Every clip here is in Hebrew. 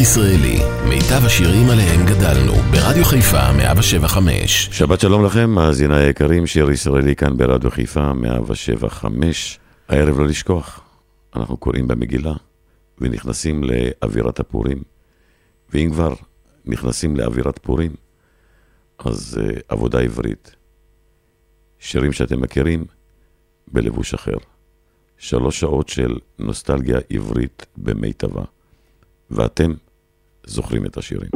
ישראלי, מיטב השירים עליהם גדלנו, ברדיו חיפה 175. שבת שלום לכם, מאזיני היקרים, שיר ישראלי כאן ברדיו חיפה 175. הערב לא לשכוח, אנחנו קוראים במגילה ונכנסים לאווירת הפורים. ואם כבר נכנסים לאווירת פורים, אז uh, עבודה עברית. שירים שאתם מכירים בלבוש אחר. שלוש שעות של נוסטלגיה עברית במיטבה. ואתם זוכרים את השירים.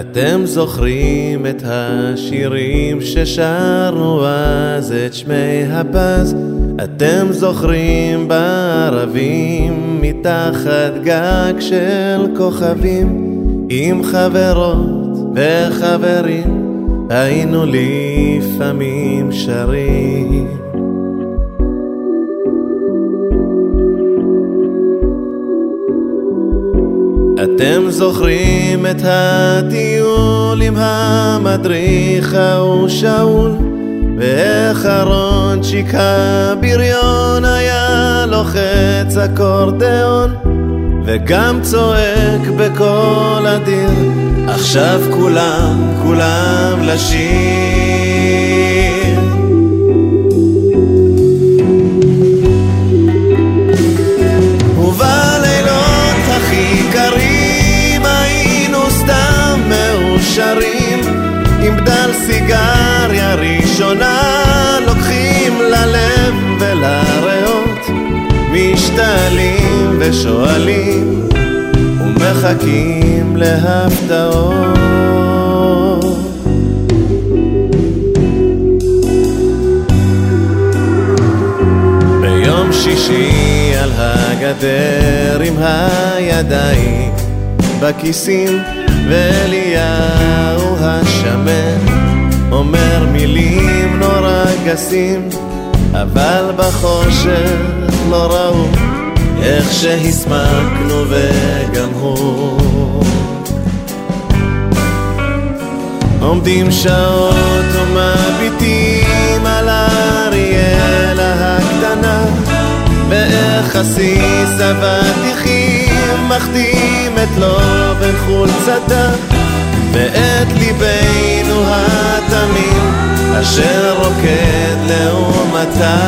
אתם זוכרים את השירים ששרנו אז את שמי הפז? אתם זוכרים בערבים מתחת גג של כוכבים עם חברות וחברים היינו לפעמים שרים. אתם זוכרים את הטיול עם המדריך ההוא שאול? ואיך אהרונצ'יק הבריון היה לוחץ אקורדיאון וגם צועק בקול אדיר עכשיו כולם, כולם לשיר ושואלים ומחכים להפתעות. ביום שישי על הגדר עם הידיים בכיסים ואליהו השמן אומר מילים נורא גסים אבל בחושך לא ראו איך שהסמקנו וגם הוא. עומדים שעות ומביטים על אריאלה הקטנה ואיך עסיס אבטיחים מחתים את לו בין חולצתה ואת ליבנו התמים אשר רוקד לעומתה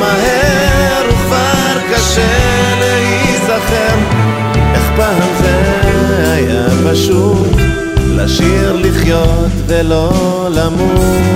מהר וכבר קשה להיזכר. איך פעם זה היה פשוט לשיר לחיות ולא למות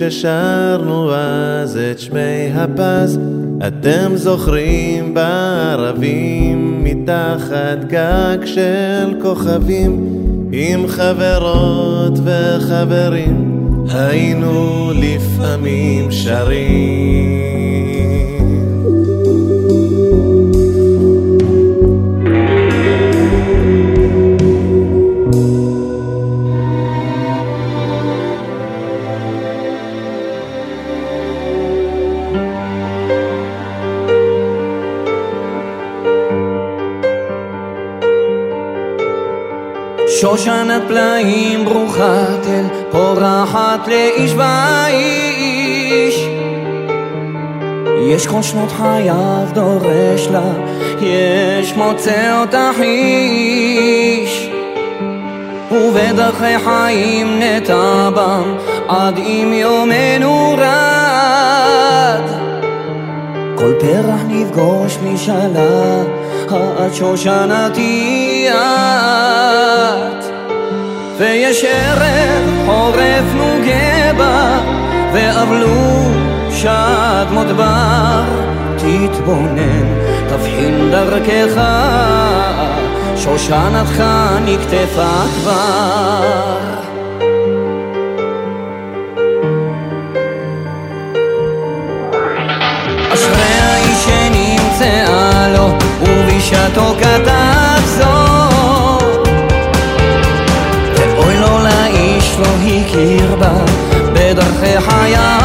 ששרנו אז את שמי הפז, אתם זוכרים בערבים מתחת גג של כוכבים, עם חברות וחברים, היינו לפעמים שרים. שושנת פלאים ברוכת אל פורחת לאיש ואיש. יש כל שנות חייו דורש לה יש מוצא אותך איש ובדרכי חיים נטע בם עד אם יומנו רד. כל פרח נפגוש משאלה את שושנתי את ויש ערב חורף נוגה גבה ואבלו שד מודבר תתבונן, תבחין דרכך שושנתך נקטפה כבר. אשרי שנמצאה לו ובשעתו כתב זאת לאיש לא הכיר בה בדרכי חייו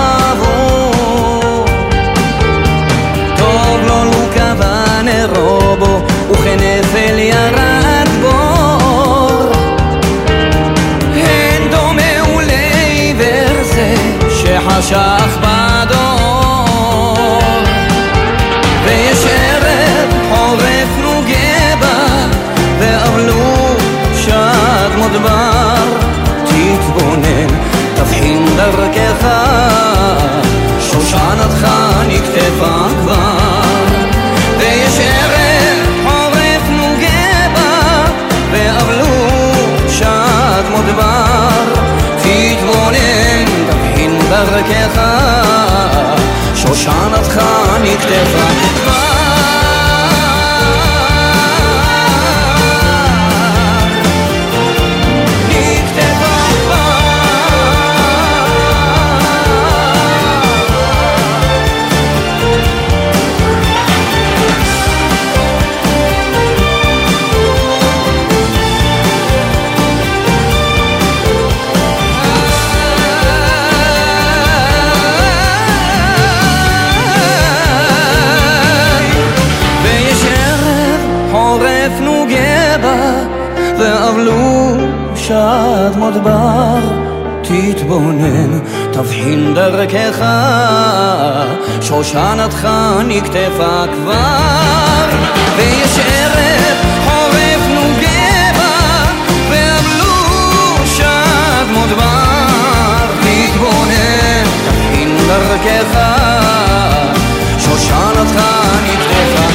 תתבונן תבחין דרכך שושנתך נקטפה כבר. ויש ערב חורף נוגה בה ואבלו שד מודבר תתבונן תבחין דרכך שושנתך נקטפה ויש ואבלו שד מודבר תתבונן, תבחין דרכך. שושנתך נקטפה כבר ויש ערב חורף נוגה בה ואבלו שד מודבר תתבונן, תבחין דרכך. שושנתך נקטפה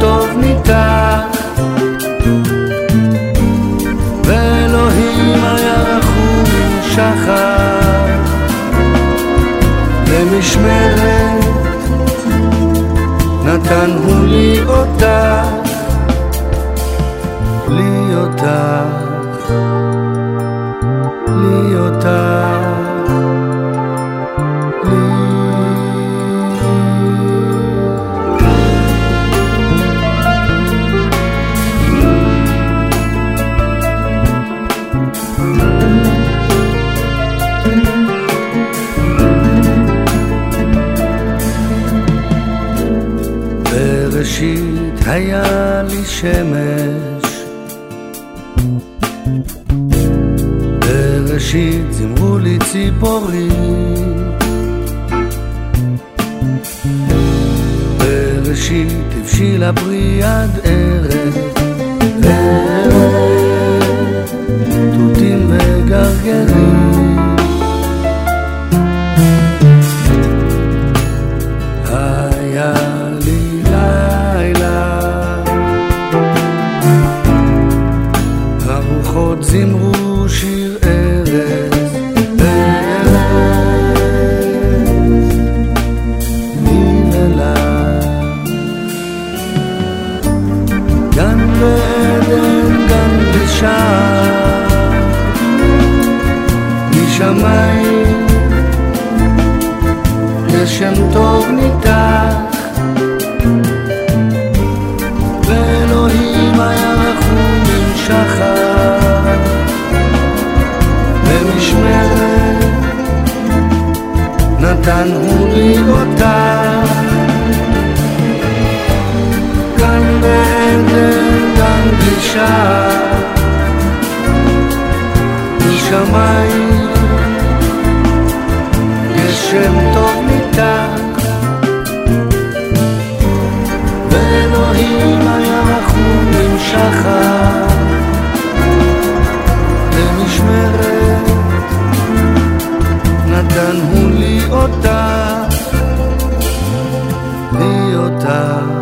טוב ניתח ואלוהים היה רחום שחר. במשמרת נתן הוא לי אותך לי אותך לי אותך היה לי שמש. בראשית זימרו לי ציפורים. בראשית הבשילה פרי עד ער. קטן הוריד אותה גן בעדן, גן גלישה משמיים גשם טוב ניתן ואלוהים היה אותך, בלי אותך.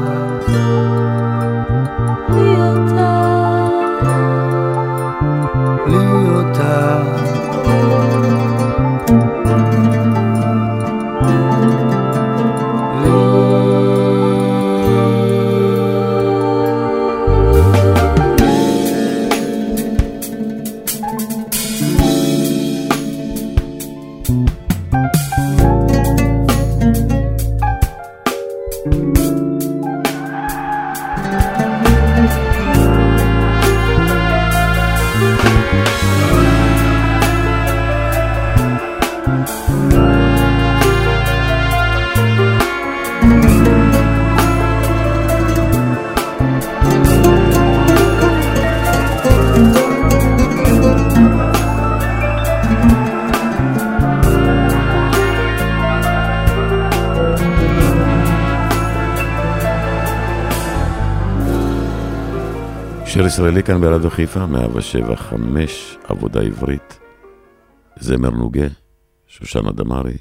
הישראלי כאן ברדיו חיפה, 107, 5, עבודה עברית, זמר נוגה, שושנה דמארי,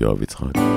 יואב יצחק.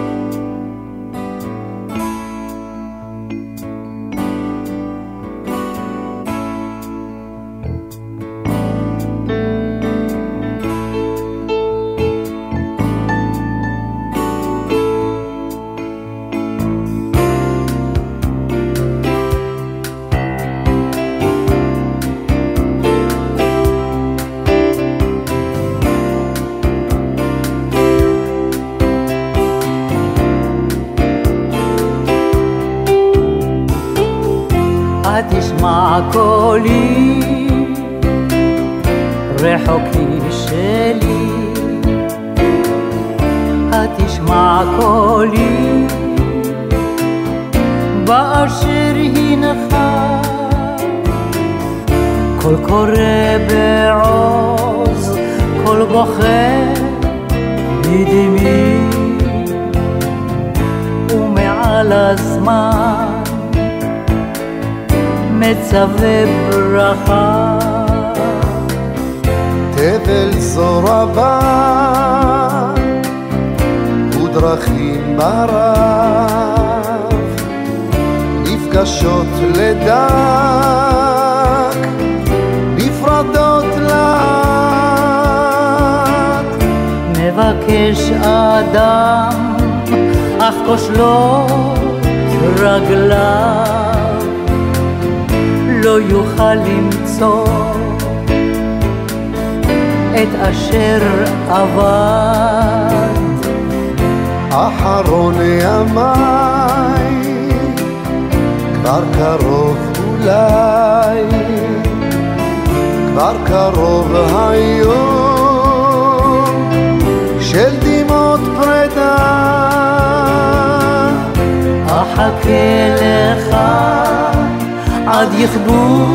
עד יכבו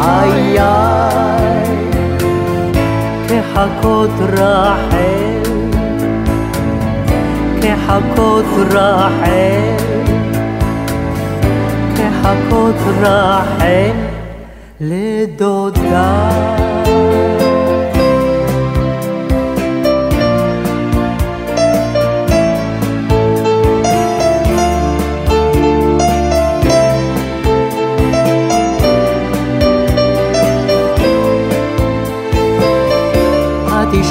חיי כחכות רחל כחכות רחל כחכות רחל לדודה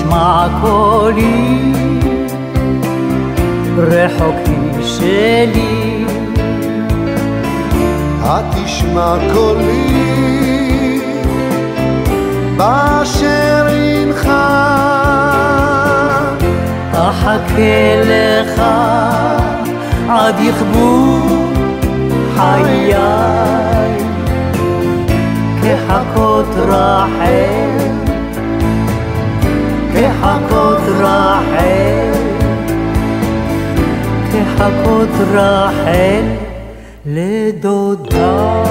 תשמע קולי, רחוקי שלי. התשמע קולי, באשר אינך. אחכה לך עד יכבו חיי, כחכות רחל. כחכות רחל, כחכות רחל לדודה.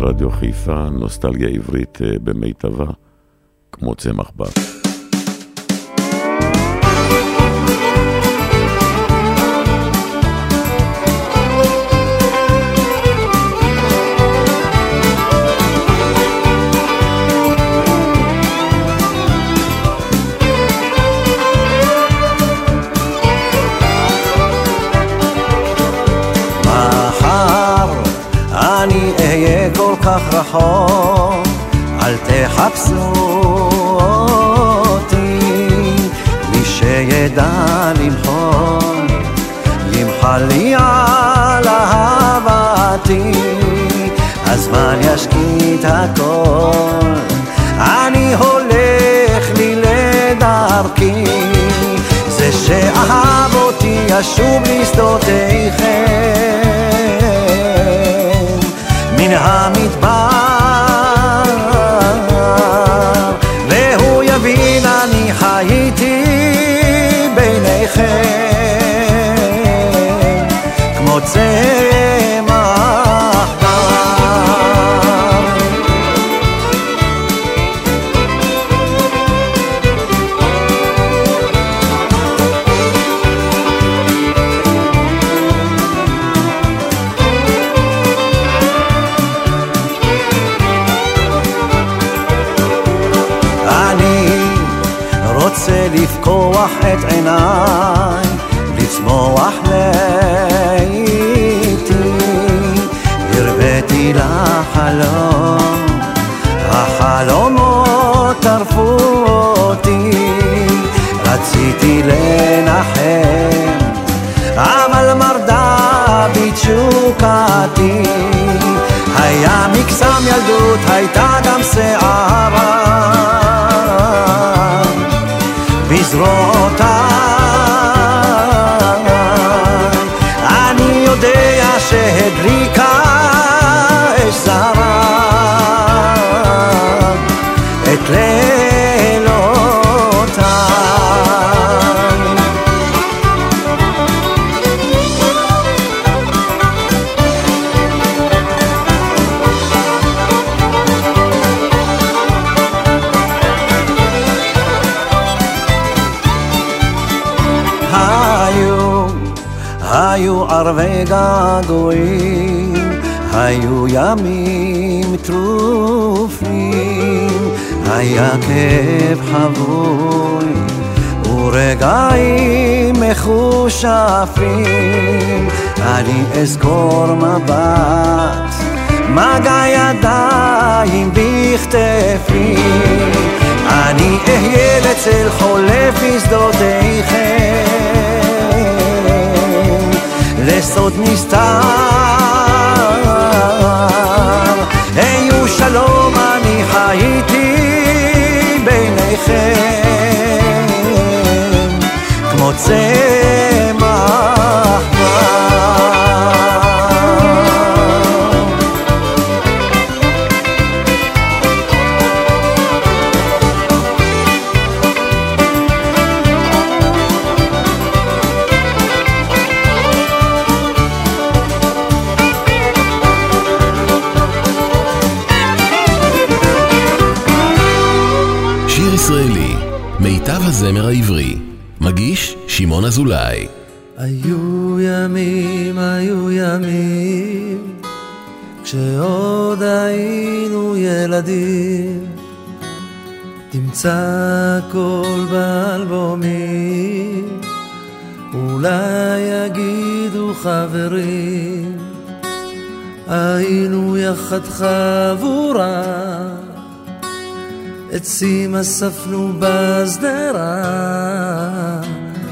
ברדיו חיפה, נוסטלגיה עברית אה, במיטבה, כמו צמח בר. לשוב לשדותיכם מן המדבר היה מקסם ילדות, הייתה גם שערה. ימים טרופים, היה כאב חבוי ורגעים מחושפים, אני אזכור מבט, מגע ידיים בכתפי, אני אהיה לצל חולף בשדותיכם, לסוד נסתר, אני חייתי ביניכם, כמו צמח הזמר העברי. מגיש שמעון אזולאי. היו ימים, היו ימים, כשעוד היינו ילדים. תמצא הכל באלבומים, אולי יגידו חברים, היינו יחד חבורה, עצים אספנו בשדרה.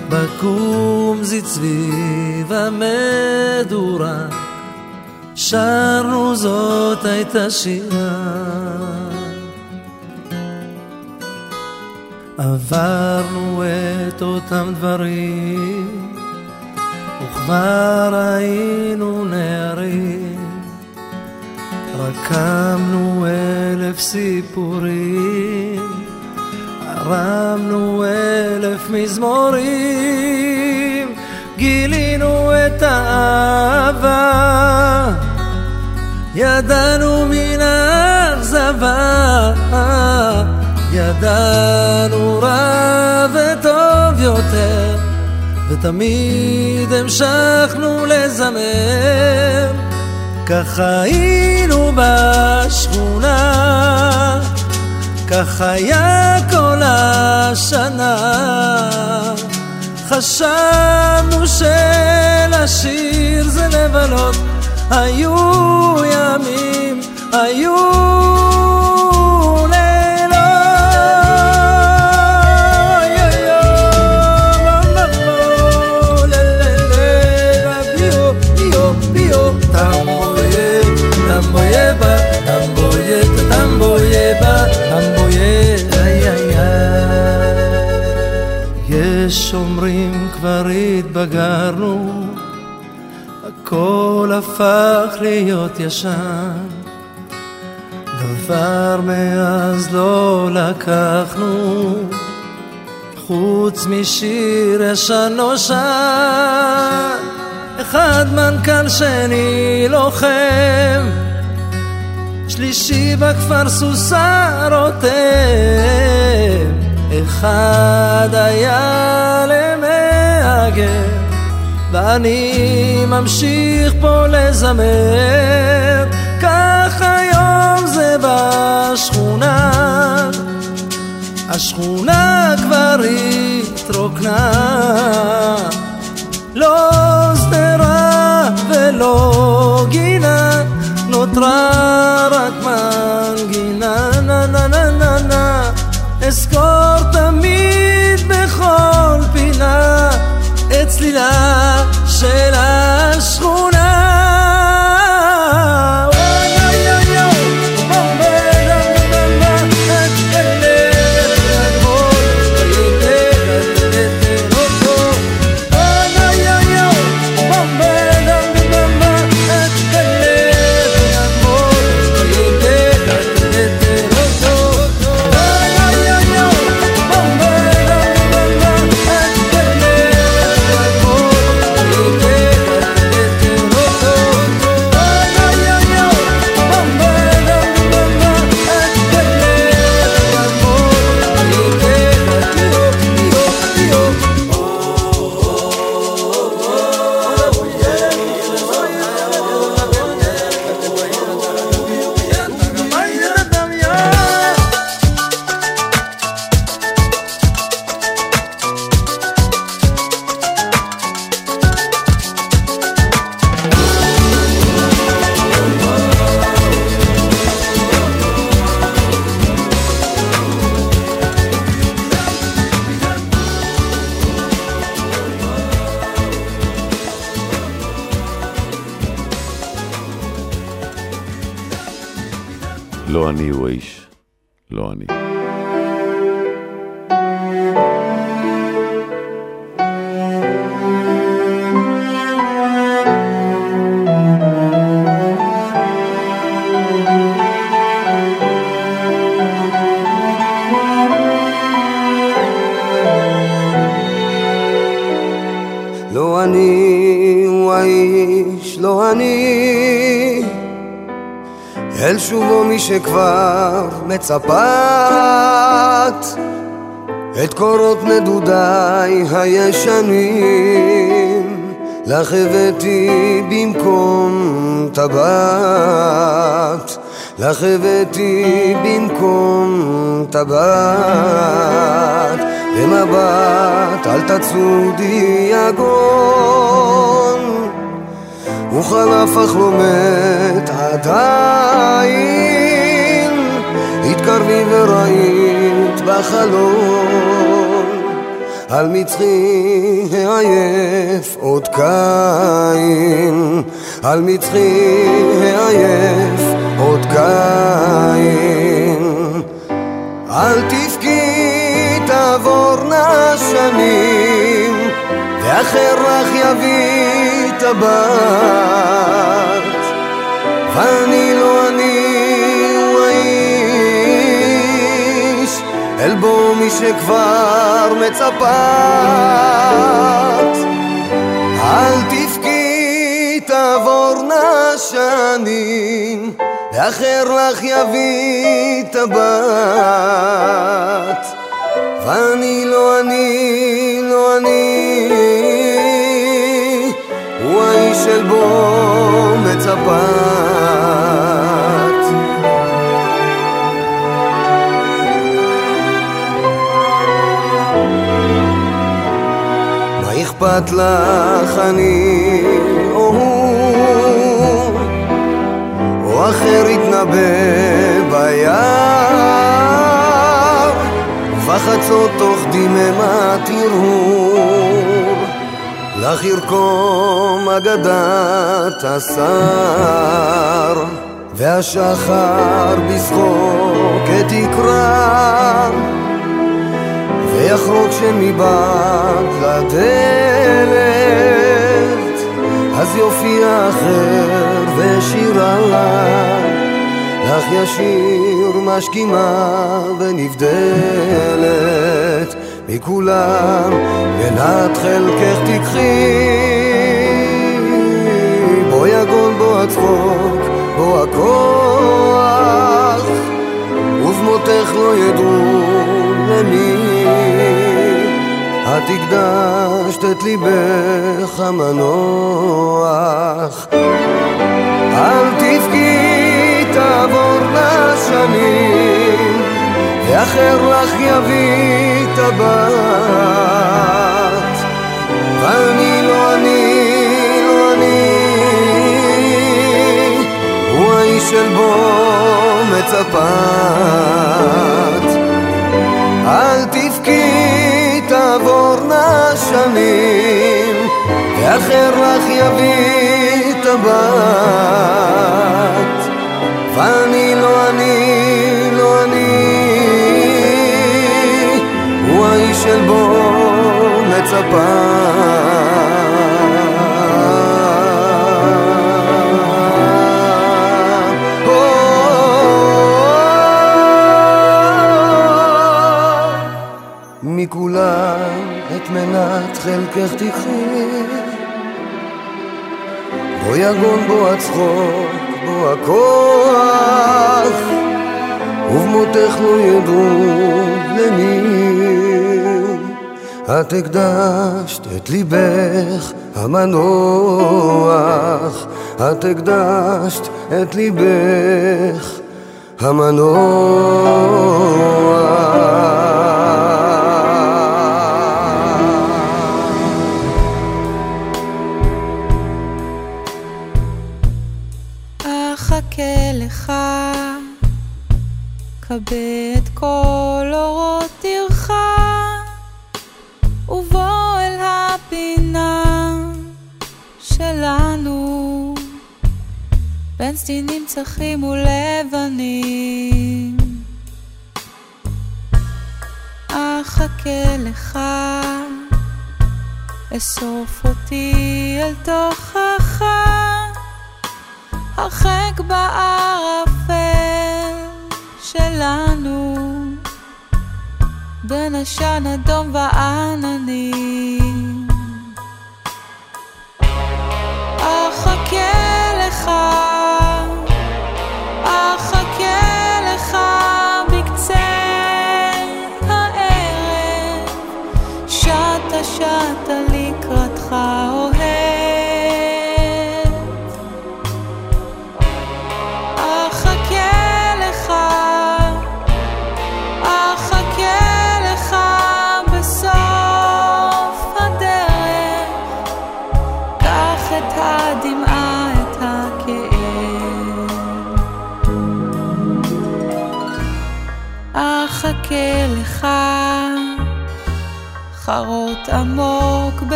בקומזית סביב המדורה, שרנו זאת הייתה שירה. עברנו את אותם דברים, וכבר היינו נערים. רקמנו אלף סיפורים, הרמנו אלף מזמורים, גילינו את האהבה, ידענו מן האכזבה, ידענו רע וטוב יותר, ותמיד המשכנו לזמר. כך היינו בשכונה, כך היה כל השנה. חשבנו שלשיר זה לבלות, היו ימים, היו כבר התבגרנו, הכל הפך להיות ישן. דבר מאז לא לקחנו, חוץ משיר ישן נושן. אחד מנכ"ל שני לוחם, שלישי בכפר סוסה רותם. אחד היה למהגר, ואני ממשיך פה לזמר, כך היום זה בשכונה. השכונה כבר התרוקנה, לא שדרה ולא גינה, נותרה רק מנגינה, נה נה נה נה נה, אזכור תמיד צלילה של מצפת את קורות נדודיי הישנים. לך הבאתי במקום טבעת. לך הבאתי במקום טבעת. במבט אל תצודי יגון וחלף אך לא מת עדיין התקרבי וראית בחלום על מצחי העייף עוד קין. על מצחי העייף עוד קין. אל תבכי תעבורנה שנים ואחר לך יביא טבעת. ואני לא אני בו מי שכבר מצפת. אל תבכי תעבורנה שנים ואחר לך יביא טבעת ואני לא אני, לא אני הוא האיש של בו מצפת אכפת לך אני או הוא או אחר יתנבא ביער ובחצות תוך דממת הרהור לך ירקום אגדת השר. והשחר בשחוק את יקרא ויחרוק שמבעד לדלת אז יופיע אחר ושירה לך ישיר משכימה ונבדלת מכולם מנת חלקך תקחי. בו יגון בו הצחוק בו הכוח ובמותך לא ידעו למי את הקדשת את ליבך המנוח. אל תבכי תעבורנה שנים ואחר לך יביא טבעת ואני לא אני, לא אני הוא האיש של בו מצפת תעבורנה שנים ואחר לך יביא טבעת ואני לא אני, לא אני הוא האיש של בו מצפה מנת חלקך תקחי. בו יגון בו הצחוק, בו הכוח. ובמותך לא ידעו למי. את הקדשת את ליבך המנוח. את הקדשת את ליבך המנוח בין סדינים צחים ולבנים. אחכה לך, אסוף אותי אל תוכך. הרחק בערפל שלנו בין עשן אדום ועננים אחכה לך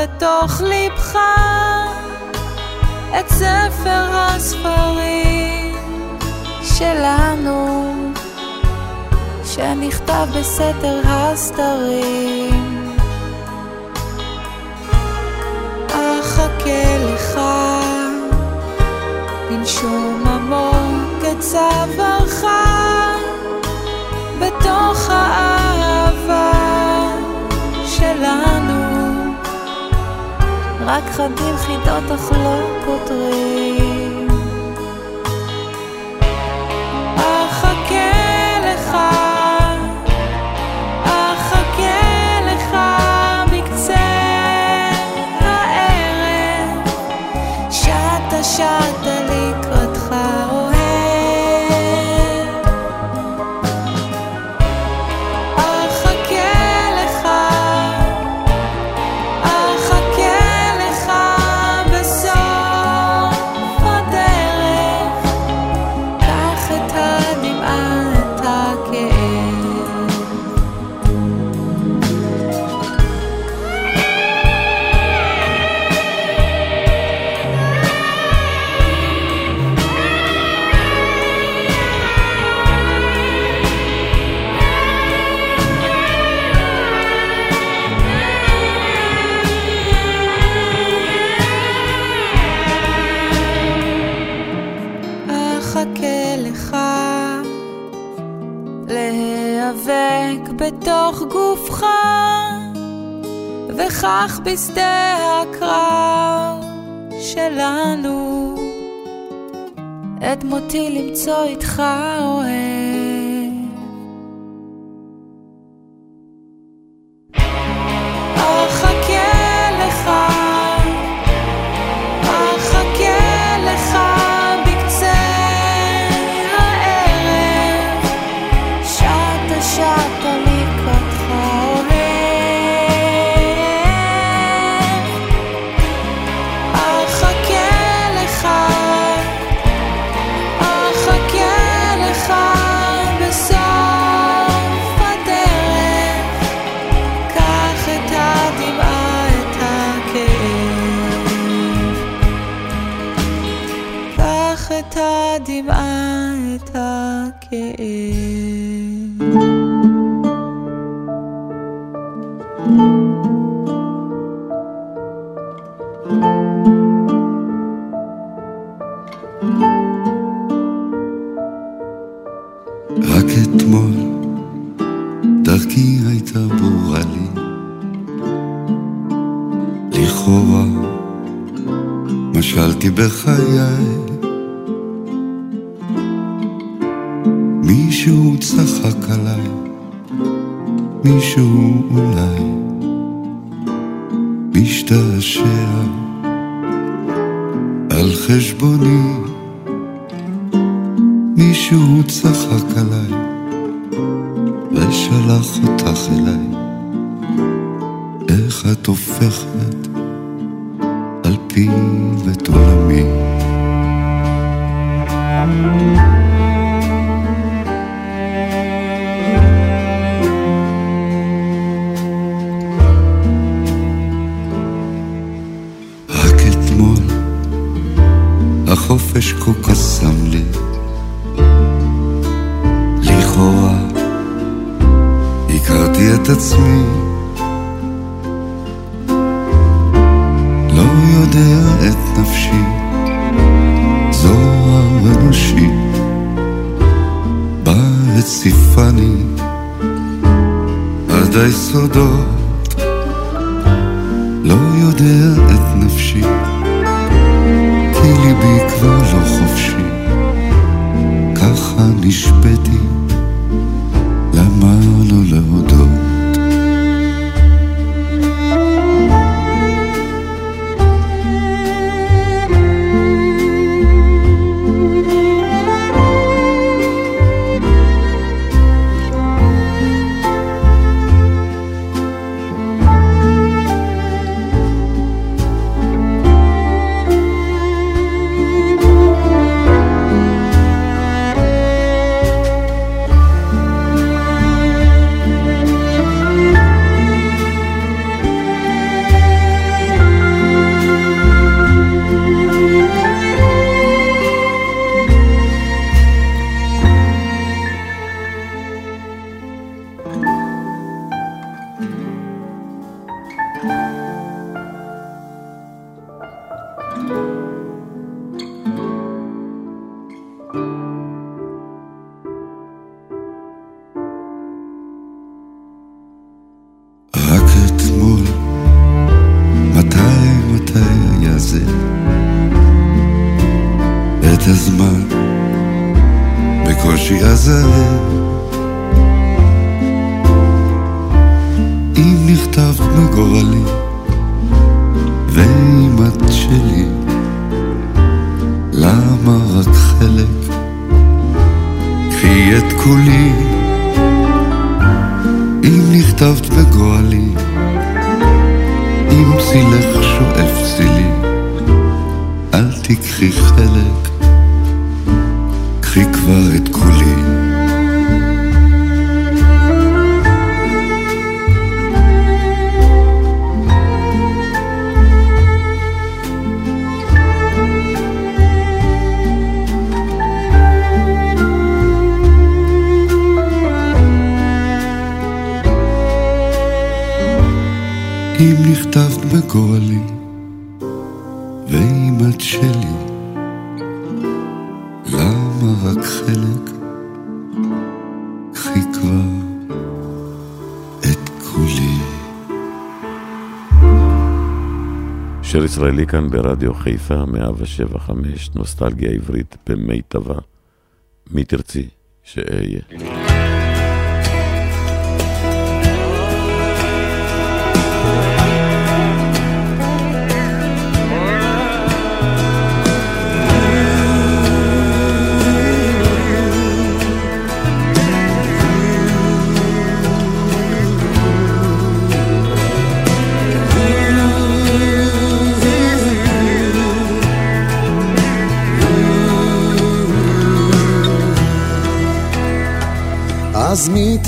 בתוך ליבך, את ספר הספרים שלנו, שנכתב בסתר הסתרים. אחכה לך, לנשום עמוק את צווארך, בתוך האהבה רק חדים חידות אך לא פותרים. בשדה הקרב שלנו. את מותי למצוא איתך אוהב הייתה ברורה לי. לכאורה, משלתי בחיי. מישהו צחק עליי, מישהו אולי משתעשע על חשבוני. מישהו צחק עליי ששלח אותך אליי, איך את הופכת על פי ואת עולמי. thank you ישראלי כאן ברדיו חיפה, 1075, נוסטלגיה עברית במיטבה. מי תרצי שאהיה.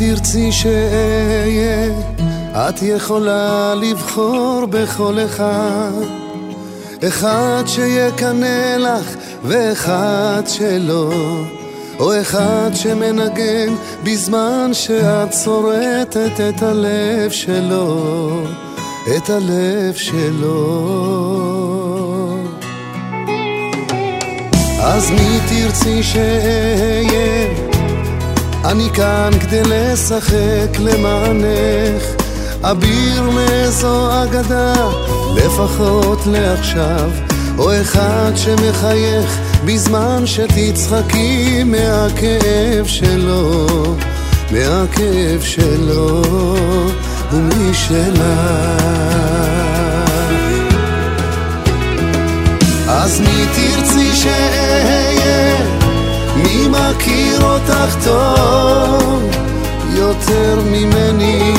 תרצי שאהיה, את יכולה לבחור בכל אחד. אחד שיקנא לך ואחד שלא, או אחד שמנגן בזמן שאת שורטת את הלב שלו, את הלב שלו. אז מי תרצי שאהיה? אני כאן כדי לשחק למענך, אביר מאיזו אגדה, לפחות לעכשיו, או אחד שמחייך בזמן שתצחקי מהכאב שלו, מהכאב שלו ומשלך. אז מי תרצי שאהיה? מי מכיר אותך טוב יותר ממני?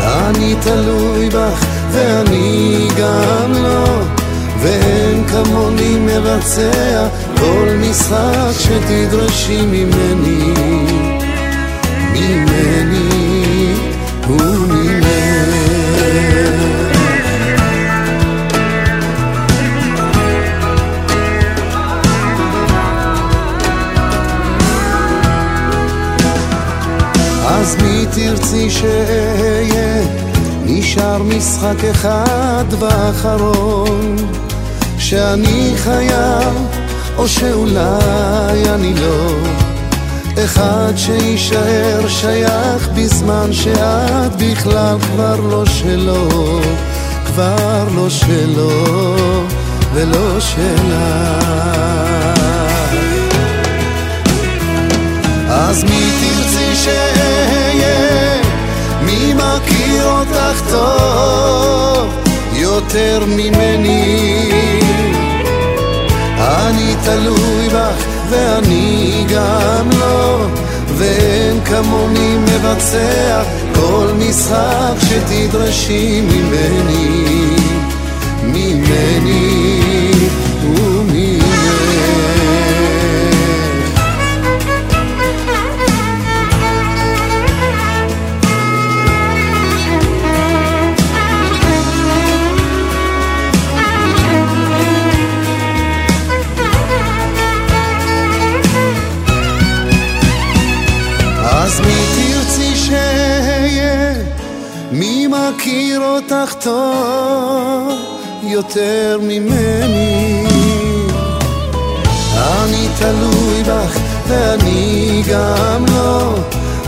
אני תלוי בך ואני גם לא, ואין כמוני מבצע כל משחק שתדרשי ממני, ממני משחק אחד ואחרון שאני חייב, או שאולי אני לא. אחד שיישאר שייך בזמן שאת בכלל כבר לא שלו כבר לא שלו ולא שלה. אז מי מכיר אותך טוב יותר ממני? אני תלוי בך ואני גם לא, ואין כמוני מבצע כל משחק שתדרשי ממני, ממני מכיר אותך טוב יותר ממני? אני תלוי בך ואני גם לא,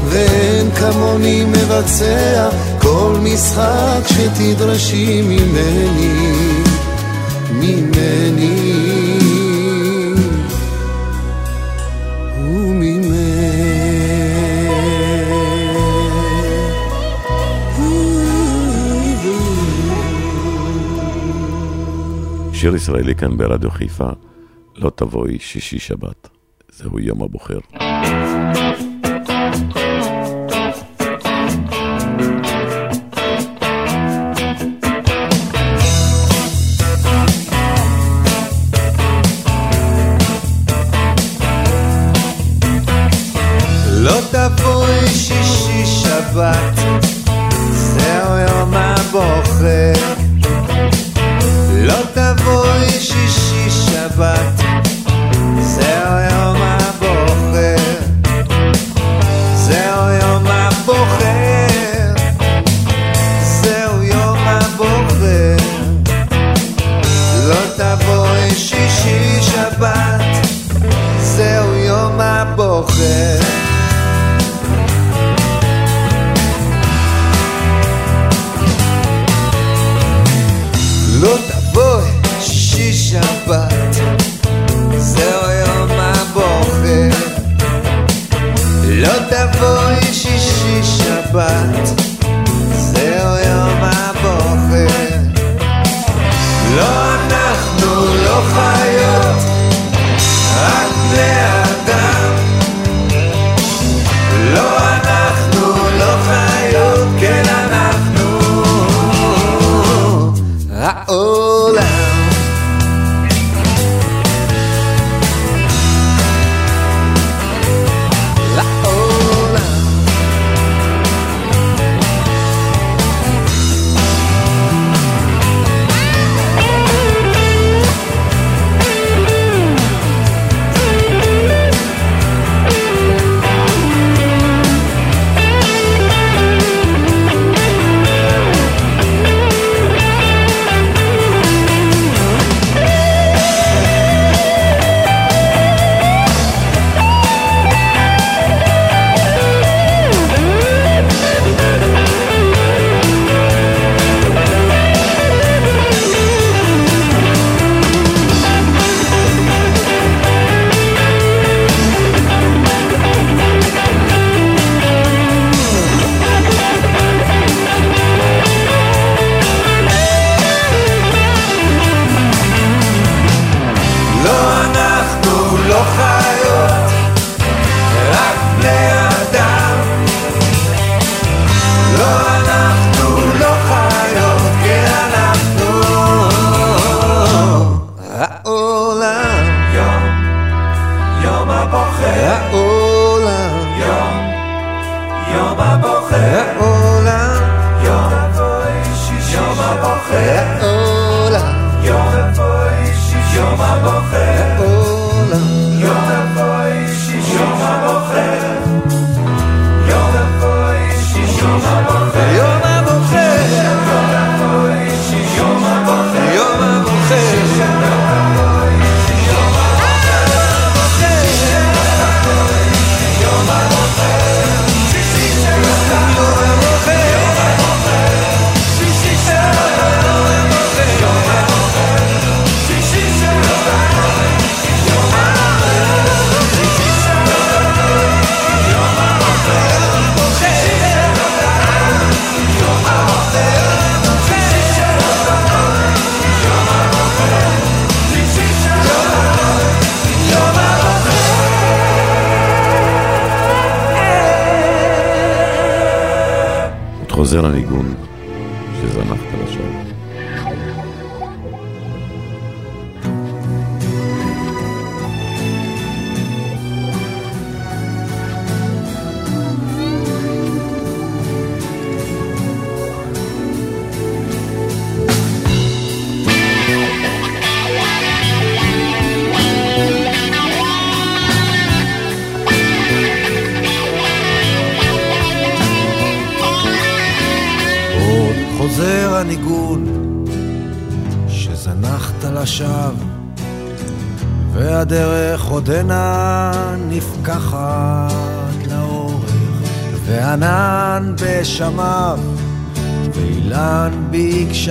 ואין כמוני מבצע כל משחק שתדרשי ממני, ממני. שיר ישראלי כאן ברדיו חיפה, לא תבואי שישי שבת, זהו יום הבוחר. חוזר הניגון שזנחת לשווא.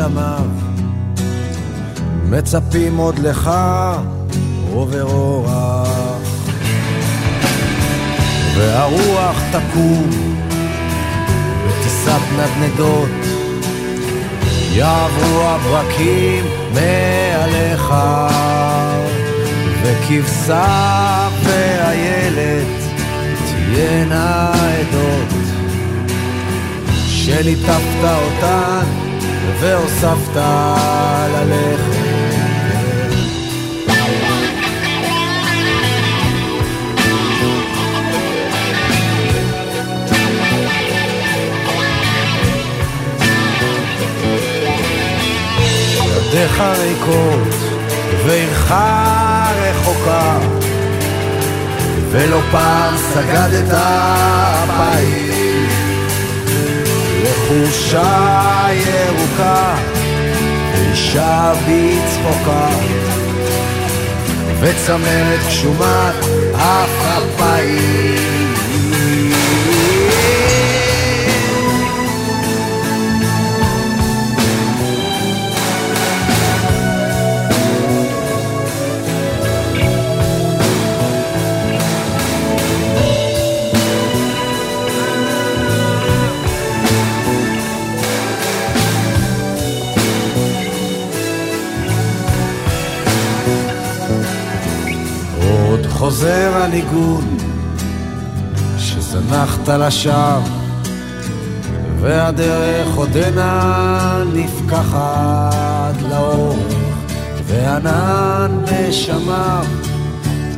בגשמיו מצפים עוד לך עובר אורח והרוח תקום בטיסת נדנדות. יעברו הברקים מעליך וכבשה ואיילת תהיינה עדות. שליטפת אותן והוספת ללכת. ידיך ריקות ועירך רחוקה ולא פעם סגדת אפיים לחושה ירוקה ואישה בצחוקה. וצמרת גשומת אף אפיים חוזר הניגון שזנחת לשווא והדרך עודנה נפקחת לאורך וענן בשמיו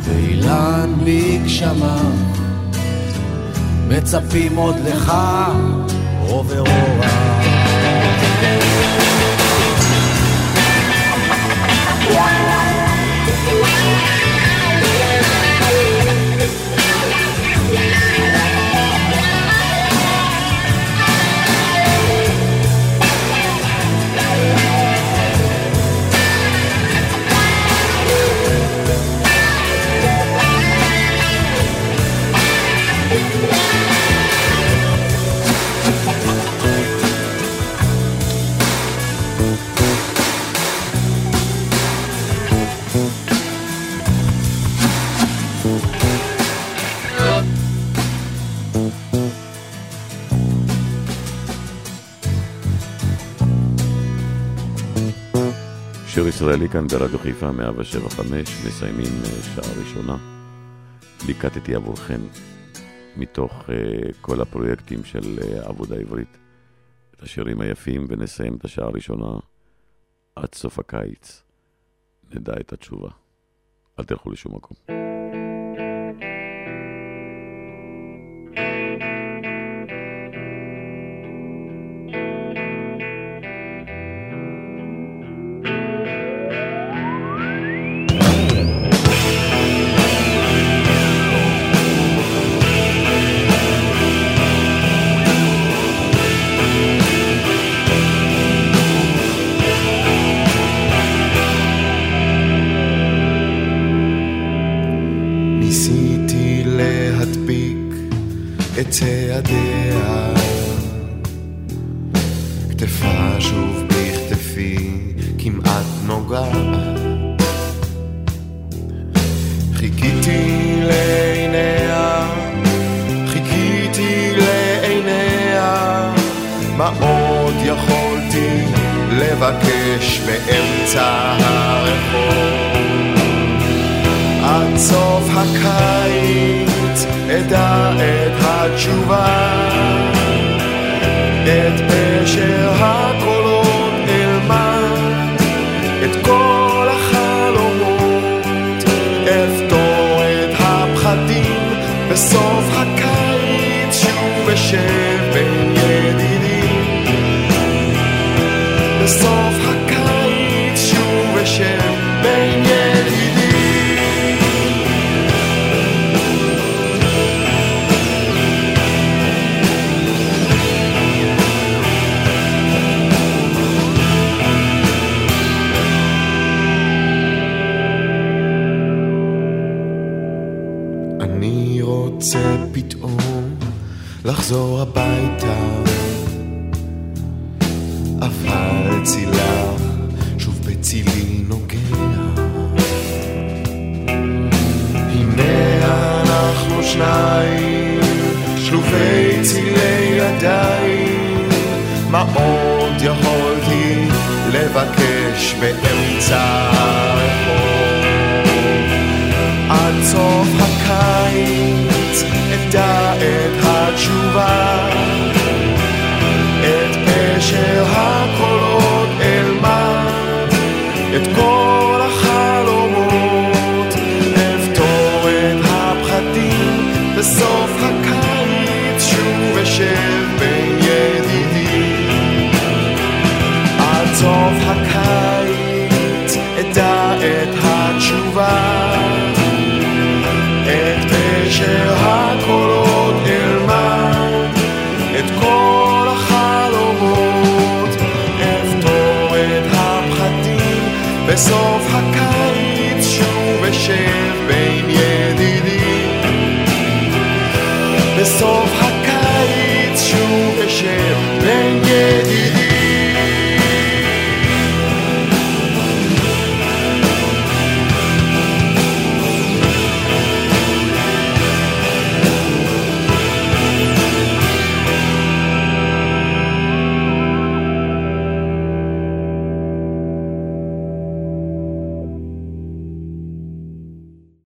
ואילן בגשמיו מצפים עוד לך עובר אורח שיר ישראלי כאן ברדיו חיפה 175, מסיימים אה, שעה ראשונה. ליקטתי עבורכם מתוך uh, כל הפרויקטים של uh, עבודה עברית את השירים היפים, ונסיים את השעה הראשונה עד סוף הקיץ. נדע את התשובה. אל תלכו לשום מקום. לחזור הביתה